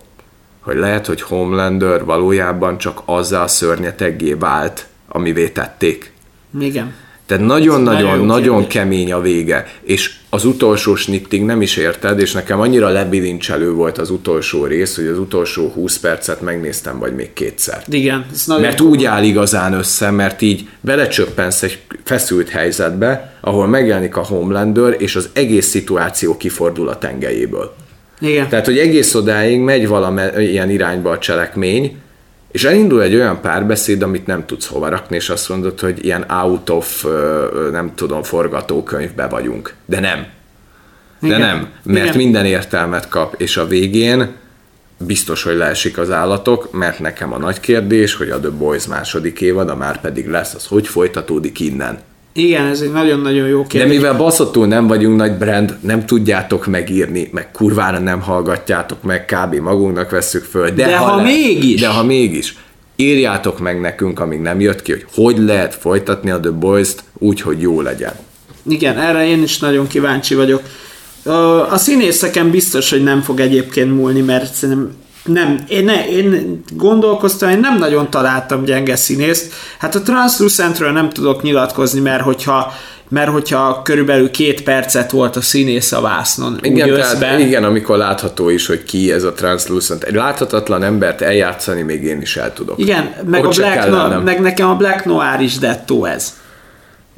hogy lehet, hogy Homelander valójában csak azzal a szörnyeteggé vált, amivé tették. Igen. Tehát Ez nagyon nagyon-nagyon jó nagyon kérdés. kemény a vége, és az utolsó snittig nem is érted, és nekem annyira lebilincselő volt az utolsó rész, hogy az utolsó 20 percet megnéztem, vagy még kétszer. Igen, ez nagyon Mert úgy áll igazán össze, mert így belecsöppensz egy feszült helyzetbe, ahol megjelenik a Homelander, és az egész szituáció kifordul a tengelyéből. Igen. Tehát, hogy egész odáig megy valamilyen irányba a cselekmény, és elindul egy olyan párbeszéd, amit nem tudsz hova rakni, és azt mondod, hogy ilyen out of, nem tudom, forgatókönyvbe vagyunk. De nem. De Igen. nem, mert Igen. minden értelmet kap, és a végén biztos, hogy leesik az állatok, mert nekem a nagy kérdés, hogy a The Boys második évada már pedig lesz, az hogy folytatódik innen. Igen, ez egy nagyon-nagyon jó De kérdés. mivel baszottul nem vagyunk nagy brand, nem tudjátok megírni, meg kurvára nem hallgatjátok meg, kb. magunknak vesszük föl. De, De ha le- mégis. De ha mégis. Írjátok meg nekünk, amíg nem jött ki, hogy hogy lehet folytatni a The Boys-t úgy, hogy jó legyen. Igen, erre én is nagyon kíváncsi vagyok. A színészeken biztos, hogy nem fog egyébként múlni, mert szerintem nem, én, ne, én gondolkoztam, én nem nagyon találtam gyenge színészt. Hát a Translucentről nem tudok nyilatkozni, mert hogyha mert hogyha körülbelül két percet volt a színész a vásznon, Igen, tehát, igen, amikor látható is, hogy ki ez a translucent. Egy láthatatlan embert eljátszani még én is el tudok. Igen, meg, Ott a Black no, meg nekem a Black Noir is dettó ez.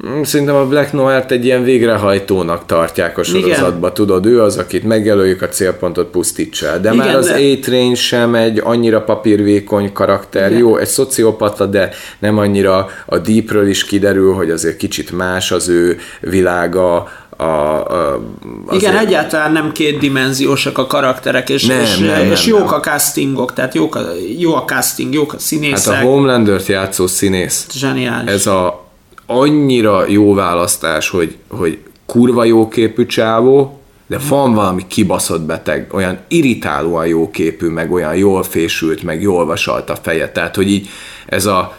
Mm, Szerintem a Black Noir-t egy ilyen végrehajtónak tartják a sorozatba, tudod, ő az, akit megjelöljük a célpontot pusztítsa el. De Igen, már az de- A-Train sem egy annyira papírvékony karakter, jó, egy szociopata, de nem annyira a Deepről is kiderül, hogy azért kicsit más az ő világa, a, a, azért- Igen, egyáltalán nem kétdimenziósak a karakterek, és, Nem, és, nem, és nem, jók nem. a castingok, tehát jók a, jó a casting, jók a Hát színészek. a Homelander-t játszó színész, Zseniális. ez a annyira jó választás, hogy, hogy kurva jó képű csávó, de van valami kibaszott beteg, olyan irritálóan jó képű, meg olyan jól fésült, meg jól vasalt a feje. Tehát, hogy így ez a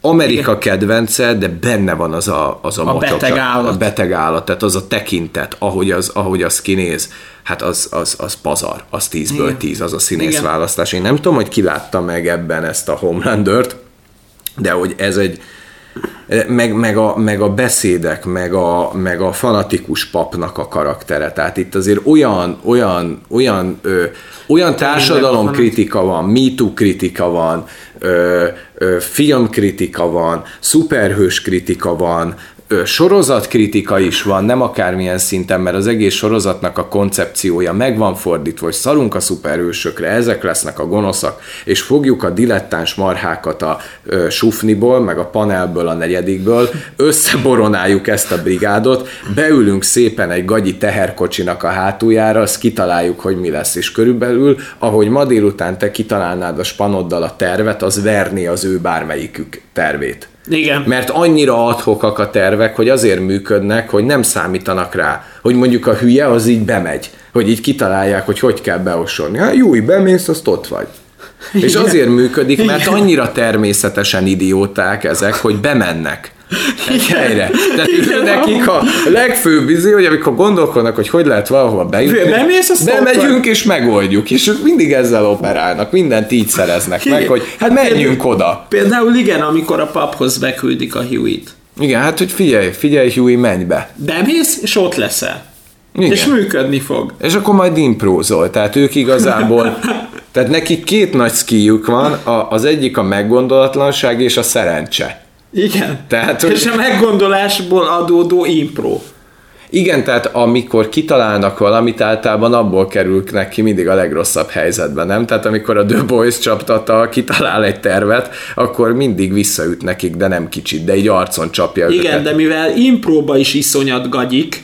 Amerika kedvence, de benne van az a, az a, A mocsok, beteg állat. A beteg állat, tehát az a tekintet, ahogy az, ahogy az kinéz, hát az, az, az pazar, az tízből Igen. tíz, az a színész Igen. választás. Én nem tudom, hogy ki látta meg ebben ezt a Homelandert, de hogy ez egy meg, meg, a, meg a beszédek, meg a, meg a fanatikus papnak a karaktere. Tehát itt azért olyan, olyan, olyan, ö, olyan társadalomkritika van, MeToo kritika van, ö, ö, filmkritika van, szuperhős kritika van, sorozatkritika is van, nem akármilyen szinten, mert az egész sorozatnak a koncepciója meg van fordítva, hogy szarunk a szuperhősökre, ezek lesznek a gonoszak, és fogjuk a dilettáns marhákat a ö, sufniból, meg a panelből, a negyedikből, összeboronáljuk ezt a brigádot, beülünk szépen egy gagyi teherkocsinak a hátuljára, azt kitaláljuk, hogy mi lesz, és körülbelül, ahogy ma délután te kitalálnád a spanoddal a tervet, az verni az ő bármelyikük tervét. Igen. Mert annyira adhokak a tervek, hogy azért működnek, hogy nem számítanak rá, hogy mondjuk a hülye az így bemegy, hogy így kitalálják, hogy hogy kell beosolni. Hát jó, bemész, azt ott vagy. És Igen. azért működik, mert annyira természetesen idióták ezek, hogy bemennek egy helyre. Tehát Igen. nekik a legfőbb izé, hogy amikor gondolkodnak, hogy hogy lehet valahova bejutni, ott bemegyünk és megoldjuk, és ők mindig ezzel operálnak, mindent így szereznek meg, Igen. hogy hát menjünk oda. Például igen, amikor a paphoz beküldik a Huey-t. Igen, hát hogy figyelj, figyelj, Huey, menj be. Bemész, és ott leszel. Igen. És működni fog. És akkor majd imprózol, tehát ők igazából, tehát nekik két nagy skijük van, a, az egyik a meggondolatlanság és a szerencse. Igen. Tehát, hogy- És a meggondolásból adódó impro. Igen, tehát amikor kitalálnak valamit, általában abból kerülnek ki mindig a legrosszabb helyzetben, nem? Tehát amikor a The Boys csaptata kitalál egy tervet, akkor mindig visszaüt nekik, de nem kicsit, de így arcon csapja Igen, őket. de mivel impróba is iszonyat gagyik,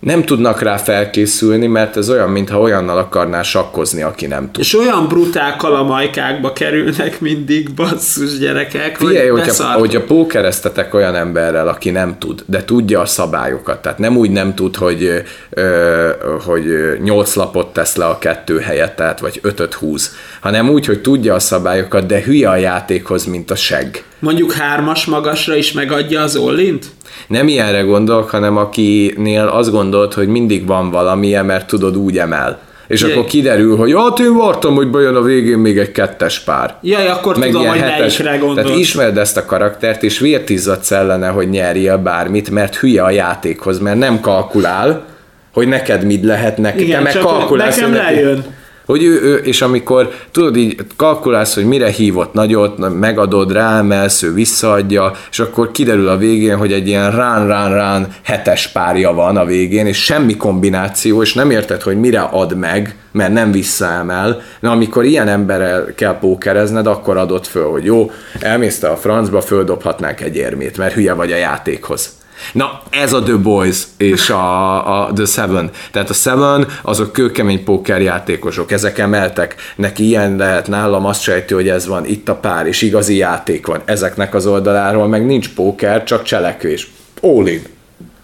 Nem tudnak rá felkészülni, mert ez olyan, mintha olyannal akarná sakkozni, aki nem tud. és olyan brutál kalamajkákba kerülnek mindig, basszus gyerekek, Figyelj, hogy hogyha, hogyha pókereztetek olyan emberrel, aki nem tud, de tudja a szabályokat, tehát nem úgy nem tud, hogy, ö, hogy nyolc lapot tesz le a kettő helyett, tehát vagy ötöt húz, hanem úgy, hogy tudja a szabályokat, de hülye a játékhoz, mint a seg. Mondjuk hármas magasra is megadja az Ollint? Nem ilyenre gondolok, hanem akinél azt gondolt, hogy mindig van valamilyen, mert tudod, úgy emel. És Jé. akkor kiderül, hogy hát én vártam, hogy bejön a végén még egy kettes pár. Jaj, akkor meg tudom, hogy hetes. gondolsz. Tehát ismered ezt a karaktert, és vértizzadsz ellene, hogy nyerjél bármit, mert hülye a játékhoz, mert nem kalkulál, hogy neked mit lehet neki. Igen, Te meg kalkulálsz, nekem hogy neki- lejön. Hogy ő, ő, és amikor tudod így kalkulálsz, hogy mire hívott nagyot, megadod, ráemelsz, ő visszaadja, és akkor kiderül a végén, hogy egy ilyen rán-rán-rán hetes párja van a végén, és semmi kombináció, és nem érted, hogy mire ad meg, mert nem visszaemel. Na, amikor ilyen emberrel kell pókerezned, akkor adod föl, hogy jó, elmész te a francba, földobhatnánk egy érmét, mert hülye vagy a játékhoz. Na, ez a The Boys és a, a The Seven. Tehát a Seven azok kőkemény pókerjátékosok, ezek emeltek, neki ilyen lehet, nálam azt sejtő, hogy ez van, itt a pár, és igazi játék van. Ezeknek az oldaláról meg nincs póker, csak cselekvés. All in.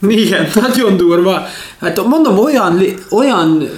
Igen, nagyon durva. Hát mondom, olyan, olyan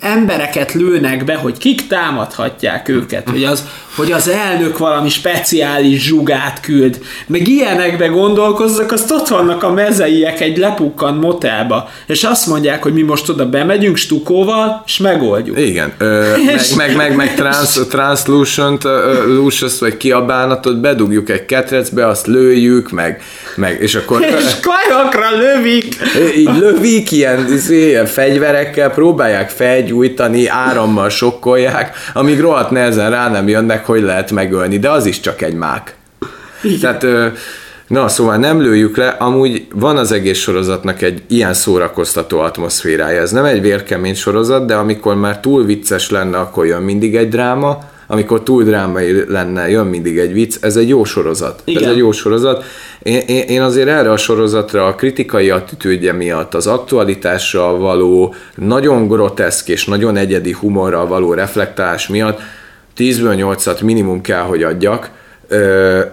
embereket lőnek be, hogy kik támadhatják őket, hogy az, hogy az elnök valami speciális zsugát küld, meg ilyenekbe gondolkozzak, azt ott vannak a mezeiek egy lepukkant motelba, és azt mondják, hogy mi most oda bemegyünk stukóval, és megoldjuk. Igen, ö, meg, És- meg, meg, meg trans, translucent, lucius vagy kiabánatot bedugjuk egy ketrecbe, azt lőjük, meg, meg és akkor És kajakra lövik! így lövik ilyen, izé, fegyverekkel, próbálják felgyújtani, árammal sokkolják, amíg rohadt nehezen rá nem jönnek, hogy lehet megölni, de az is csak egy mák. Tehát, ö, na, szóval nem lőjük le, amúgy van az egész sorozatnak egy ilyen szórakoztató atmoszférája. Ez nem egy vérkemény sorozat, de amikor már túl vicces lenne, akkor jön mindig egy dráma, amikor túl drámai lenne, jön mindig egy vicc, ez egy jó sorozat. Igen. Ez egy jó sorozat. Én, én, én azért erre a sorozatra a kritikai attitűdje miatt, az aktualitással való, nagyon groteszk és nagyon egyedi humorral való reflektálás miatt 10-ből 8-at minimum kell, hogy adjak,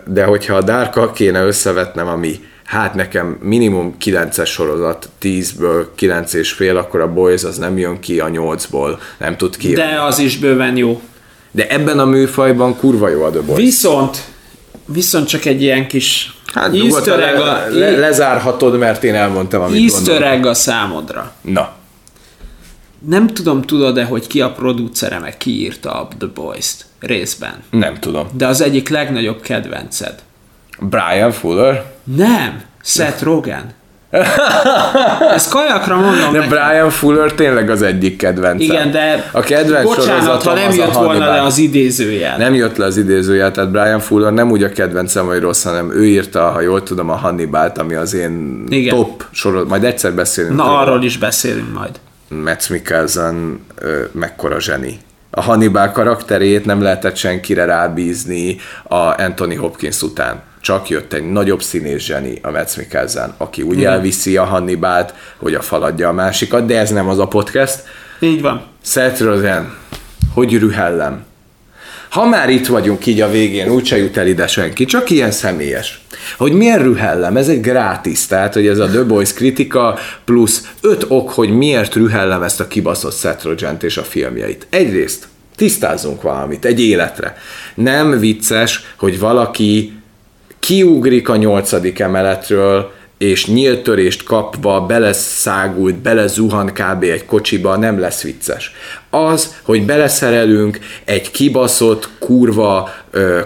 de hogyha a Dárka kéne összevetnem, ami hát nekem minimum 9-es sorozat, 10-ből 9 és fél, akkor a Boys az nem jön ki a 8-ból, nem tud ki. De az is bőven jó. De ebben a műfajban kurva jó a The Boys. Viszont, viszont csak egy ilyen kis Hát nyugodtan le, a, le, lezárhatod, mert én elmondtam, amit easter a számodra. Na, Nem tudom, tudod-e, hogy ki a producere, meg ki írta a The Boys-t részben. nem tudom. De az egyik legnagyobb kedvenced. Brian Fuller? Nem, Seth Rogen. Ezt kajakra mondom De neki. Brian Fuller tényleg az egyik kedvencem. Igen, de a kedvenc bocsánat, ha nem jött volna le az idézőjel. Nem jött le az idézőjel, tehát Brian Fuller nem úgy a kedvencem, hogy rossz, hanem ő írta, ha jól tudom, a Hannibalt, ami az én Igen. top sorozat. Majd egyszer beszélünk. Na, róla. arról is beszélünk majd. Matt Mikkelsen mekkora zseni. A Hannibal karakterét nem lehetett senkire rábízni a Anthony Hopkins után. Csak jött egy nagyobb színész zseni, a Matt Mikkelsen, aki úgy elviszi a Hannibalt, hogy a faladja a másikat, de ez nem az a podcast. Így van. Seth Rogen, hogy rühellem. Ha már itt vagyunk így a végén, úgyse jut el ide senki, csak ilyen személyes. Hogy milyen rühellem, ez egy grátis, tehát hogy ez a The Boys kritika plusz öt ok, hogy miért rühellem ezt a kibaszott Seth Rogen-t és a filmjeit. Egyrészt tisztázzunk valamit, egy életre. Nem vicces, hogy valaki kiugrik a nyolcadik emeletről, és nyílt törést kapva beleszágult, belezuhan kb. egy kocsiba, nem lesz vicces. Az, hogy beleszerelünk egy kibaszott, kurva,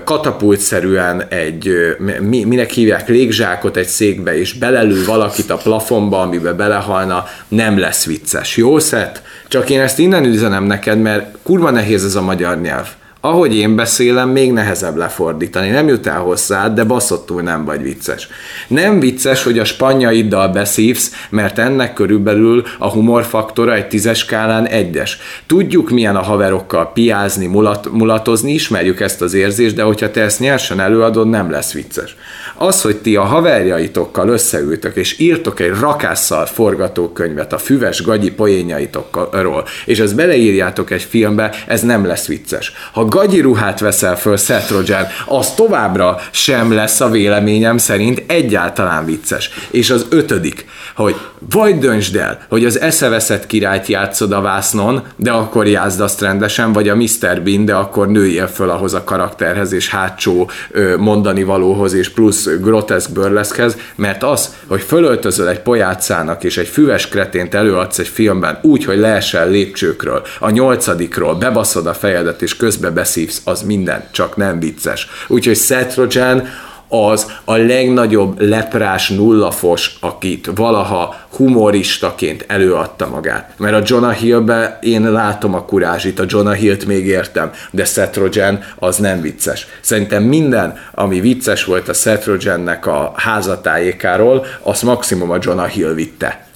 katapultszerűen egy, mi, minek hívják, légzsákot egy székbe, és belelő valakit a plafonba, amiben belehalna, nem lesz vicces. Jó szett? Csak én ezt innen üzenem neked, mert kurva nehéz ez a magyar nyelv ahogy én beszélem, még nehezebb lefordítani. Nem jut el hozzád, de baszottul nem vagy vicces. Nem vicces, hogy a spanyaiddal beszívsz, mert ennek körülbelül a humorfaktora egy tízes skálán egyes. Tudjuk, milyen a haverokkal piázni, mulat, mulatozni, ismerjük ezt az érzést, de hogyha te ezt nyersen előadod, nem lesz vicces. Az, hogy ti a haverjaitokkal összeültök, és írtok egy rakásszal forgatókönyvet a füves gagyi poénjaitokról, és ezt beleírjátok egy filmbe, ez nem lesz vicces. Ha gagyi ruhát veszel föl Seth Rogen, az továbbra sem lesz a véleményem szerint egyáltalán vicces. És az ötödik, hogy vagy döntsd el, hogy az eszeveszett királyt játszod a vásznon, de akkor játszd azt rendesen, vagy a Mr. Bean, de akkor nőjél föl ahhoz a karakterhez, és hátsó mondani valóhoz, és plusz groteszk burleszkhez, mert az, hogy fölöltözöl egy pojácának, és egy füves kretént előadsz egy filmben úgy, hogy leesel lépcsőkről, a nyolcadikról, bebaszod a fejedet, és közbe beszívsz, az minden, csak nem vicces. Úgyhogy Seth Rogen az a legnagyobb leprás nullafos, akit valaha humoristaként előadta magát. Mert a Jonah Hillbe én látom a kurázsit, a Jonah Hillt még értem, de Seth Rogen az nem vicces. Szerintem minden, ami vicces volt a Seth Rogennek a házatájékáról, az maximum a Jonah Hill vitte.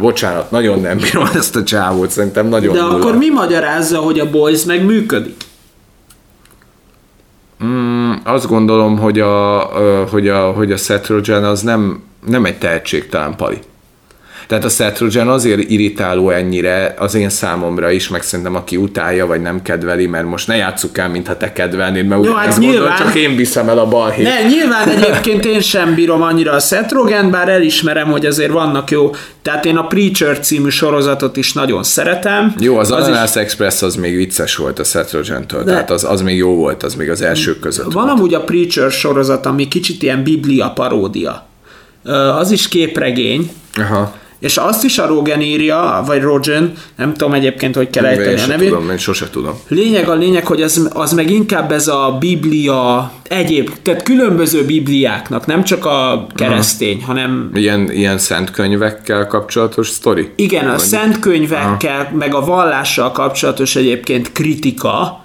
Bocsánat, nagyon nem bírom ezt a csávót, szerintem nagyon De nulla. akkor mi magyarázza, hogy a Boys meg működik? Mm, azt gondolom, hogy a, hogy a, hogy a Seth Rogen az nem, nem egy tehetségtelen pali. Tehát a Seth Rogen azért irritáló ennyire az én számomra is, meg szerintem aki utálja, vagy nem kedveli, mert most ne játsszuk el, mintha te kedvelnéd, mert Jó, úgy hát ezt nyilván. csak én viszem el a balhét. Ne, nyilván egyébként én sem bírom annyira a Seth Rogen, bár elismerem, hogy azért vannak jó. Tehát én a Preacher című sorozatot is nagyon szeretem. Jó, az, az is- Ananas Express az még vicces volt a Seth Rogen-től, De- tehát az, az még jó volt, az még az elsők között Van volt. amúgy a Preacher sorozat, ami kicsit ilyen biblia paródia. Az is képregény, Aha. És azt is a Rogen írja, vagy Rogen, nem tudom egyébként, hogy kell ejteni a nevét. tudom, én sose tudom. Lényeg a lényeg, hogy az, az meg inkább ez a biblia, egyéb, tehát különböző bibliáknak, nem csak a keresztény, hanem Ilyen, ilyen szent könyvekkel kapcsolatos sztori? igen, a Vagy- szent könyvekkel, meg a vallással kapcsolatos egyébként kritika,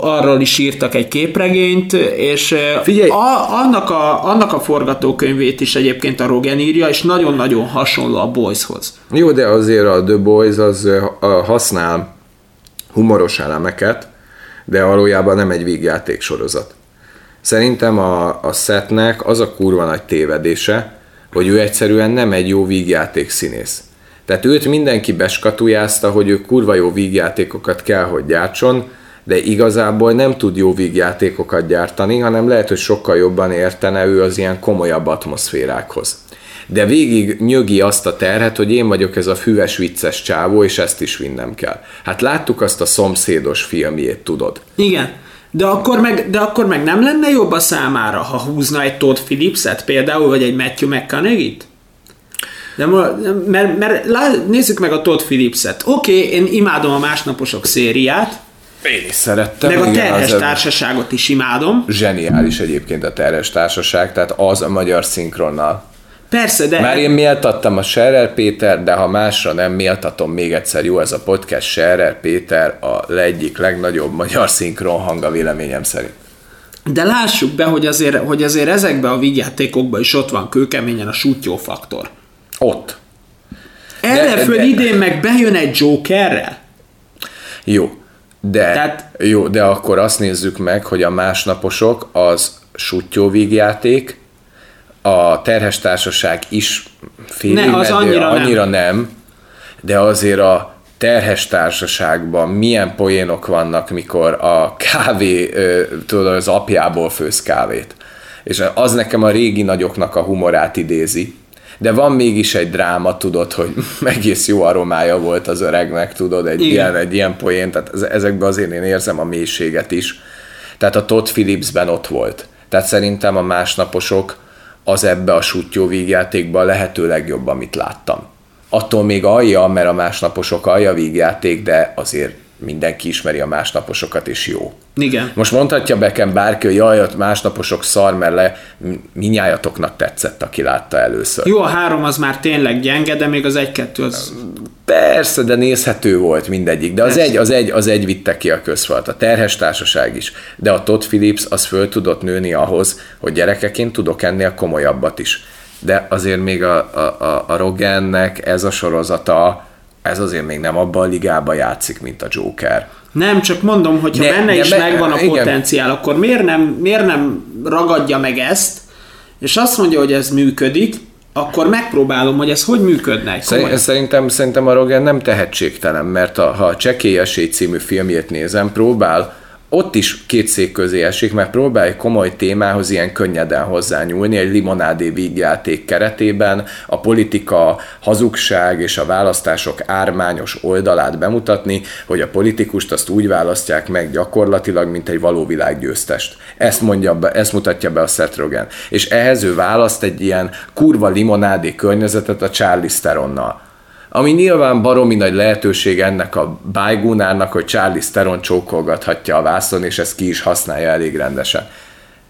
arról is írtak egy képregényt, és Figyelj! A, annak, a, annak a forgatókönyvét is egyébként a Rogen írja, és nagyon-nagyon hasonló a Boyshoz. Jó, de azért a The Boys az használ humoros elemeket, de valójában nem egy vígjáték sorozat. Szerintem a, a setnek az a kurva nagy tévedése, hogy ő egyszerűen nem egy jó vígjáték színész. Tehát őt mindenki beskatujázta, hogy ő kurva jó vígjátékokat kell, hogy gyártson, de igazából nem tud jó vígjátékokat gyártani, hanem lehet, hogy sokkal jobban értene ő az ilyen komolyabb atmoszférákhoz. De végig nyögi azt a terhet, hogy én vagyok ez a füves vicces csávó, és ezt is vinnem kell. Hát láttuk azt a szomszédos filmjét, tudod. Igen, de akkor, meg, de akkor meg nem lenne jobb a számára, ha húzna egy Todd Phillips-et például, vagy egy Matthew McConaughey-t? De mo- mert, mert lá- nézzük meg a Todd Phillips-et. Oké, okay, én imádom a másnaposok szériát, Én is szerettem. meg a igen, terhes az- társaságot is imádom. Zseniális egyébként a terhes társaság, tehát az a magyar szinkronnal. Persze, de... Már én méltattam a Scherer Péter, de ha másra nem méltatom, még egyszer jó ez a podcast, Scherer Péter a egyik legnagyobb magyar szinkron hanga véleményem szerint. De lássuk be, hogy azért, hogy azért ezekben a vígjátékokban is ott van kőkeményen a sútyó faktor. Ott. Erre de- föl de- idén meg bejön egy Jokerrel? Jó, de, Tehát- jó, de akkor azt nézzük meg, hogy a másnaposok az sutyó vígjáték, a terhes társaság is félig Ne, az medő- annyira nem. annyira nem, de azért a terhes társaságban milyen poénok vannak, mikor a kávé, tudod, az apjából főz kávét. És az nekem a régi nagyoknak a humorát idézi. De van mégis egy dráma, tudod, hogy egész jó aromája volt az öregnek, tudod, egy Igen. ilyen, egy ilyen poén, tehát ez- ezekben azért én érzem a mélységet is. Tehát a Todd Phillipsben ott volt. Tehát szerintem a másnaposok az ebbe a sutyó vígjátékban lehető legjobb, amit láttam. Attól még alja, mert a másnaposok alja vígjáték, de azért mindenki ismeri a másnaposokat, és jó. Igen. Most mondhatja nekem bárki, hogy jaj, ott másnaposok szar, mert le, minnyájatoknak tetszett, aki látta először. Jó, a három az már tényleg gyenge, de még az egy-kettő az... Persze, de nézhető volt mindegyik. De az Persze. egy, az, egy, az egy vitte ki a közfalt, a terhes társaság is. De a Todd Phillips az föl tudott nőni ahhoz, hogy gyerekeként tudok ennél komolyabbat is. De azért még a, a, a, a Rogannek ez a sorozata, ez azért még nem abban a ligában játszik, mint a Joker. Nem, csak mondom, hogy ha benne de is be- megvan a igen. potenciál, akkor miért nem, miért nem ragadja meg ezt, és azt mondja, hogy ez működik, akkor megpróbálom, hogy ez hogy működne egy Szerint- komoly. Szerintem, szerintem a Rogan nem tehetségtelen, mert a, ha a Csekély Esély című filmjét nézem, próbál, ott is két szék közé esik, mert próbál egy komoly témához ilyen könnyeden hozzányúlni, egy limonádé vígjáték keretében, a politika, hazugság és a választások ármányos oldalát bemutatni, hogy a politikust azt úgy választják meg gyakorlatilag, mint egy való világgyőztest. Ezt, mondja be, ezt mutatja be a Seth. És ehhez ő választ egy ilyen kurva limonádé környezetet a Charlie Steronnal ami nyilván baromi nagy lehetőség ennek a bájgúnárnak, hogy Charlie Steron csókolgathatja a vászon, és ezt ki is használja elég rendesen.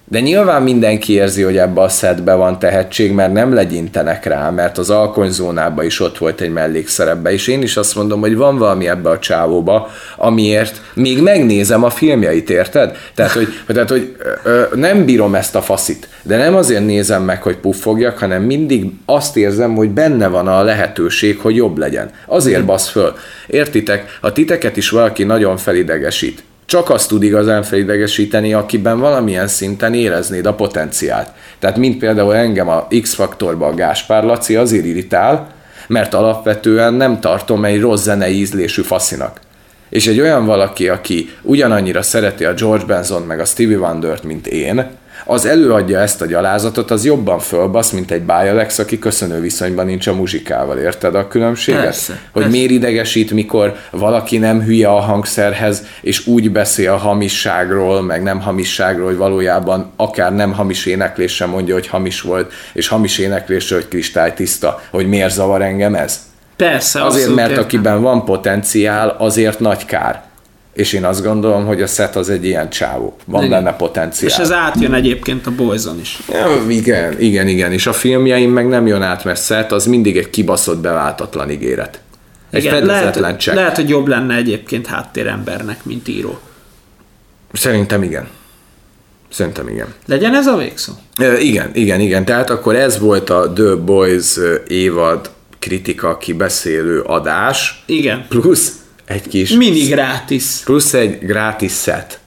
De nyilván mindenki érzi, hogy ebbe a szedbe van tehetség, mert nem legyintenek rá, mert az alkonyzónában is ott volt egy mellékszerepbe, és én is azt mondom, hogy van valami ebbe a csávóba, amiért még megnézem a filmjeit, érted? Tehát, hogy, tehát, hogy ö, nem bírom ezt a faszit, de nem azért nézem meg, hogy puffogjak, hanem mindig azt érzem, hogy benne van a lehetőség, hogy jobb legyen. Azért basz föl. Értitek? Ha titeket is valaki nagyon felidegesít, csak azt tud igazán felidegesíteni, akiben valamilyen szinten éreznéd a potenciált. Tehát mint például engem a X-faktorban a Gáspár Laci azért irritál, mert alapvetően nem tartom egy rossz zenei ízlésű faszinak. És egy olyan valaki, aki ugyanannyira szereti a George Benson meg a Stevie Wondert, mint én, az előadja ezt a gyalázatot, az jobban fölbasz, mint egy Bialex, aki köszönő viszonyban nincs a muzsikával. Érted a különbséget? Persze, hogy persze. miért idegesít, mikor valaki nem hülye a hangszerhez, és úgy beszél a hamisságról, meg nem hamisságról, hogy valójában akár nem hamis éneklésre mondja, hogy hamis volt, és hamis éneklésre, hogy kristálytiszta, hogy miért zavar engem ez? Persze, Azért, mert értem. akiben van potenciál, azért nagy kár. És én azt gondolom, hogy a Seth az egy ilyen csávó. Van Igen. benne potenciál. És ez átjön egyébként a Boyzon is. Ja, igen, igen, igen. És a filmjeim meg nem jön át, mert Seth az mindig egy kibaszott beváltatlan ígéret. Egy Igen, lehet, csekk. lehet, hogy jobb lenne egyébként háttérembernek, mint író. Szerintem igen. Szerintem igen. Legyen ez a végszó? Ö, igen, igen, igen. Tehát akkor ez volt a The Boys évad kritika kibeszélő adás, Igen. plusz egy kis Mini gratis. plusz egy gratis set.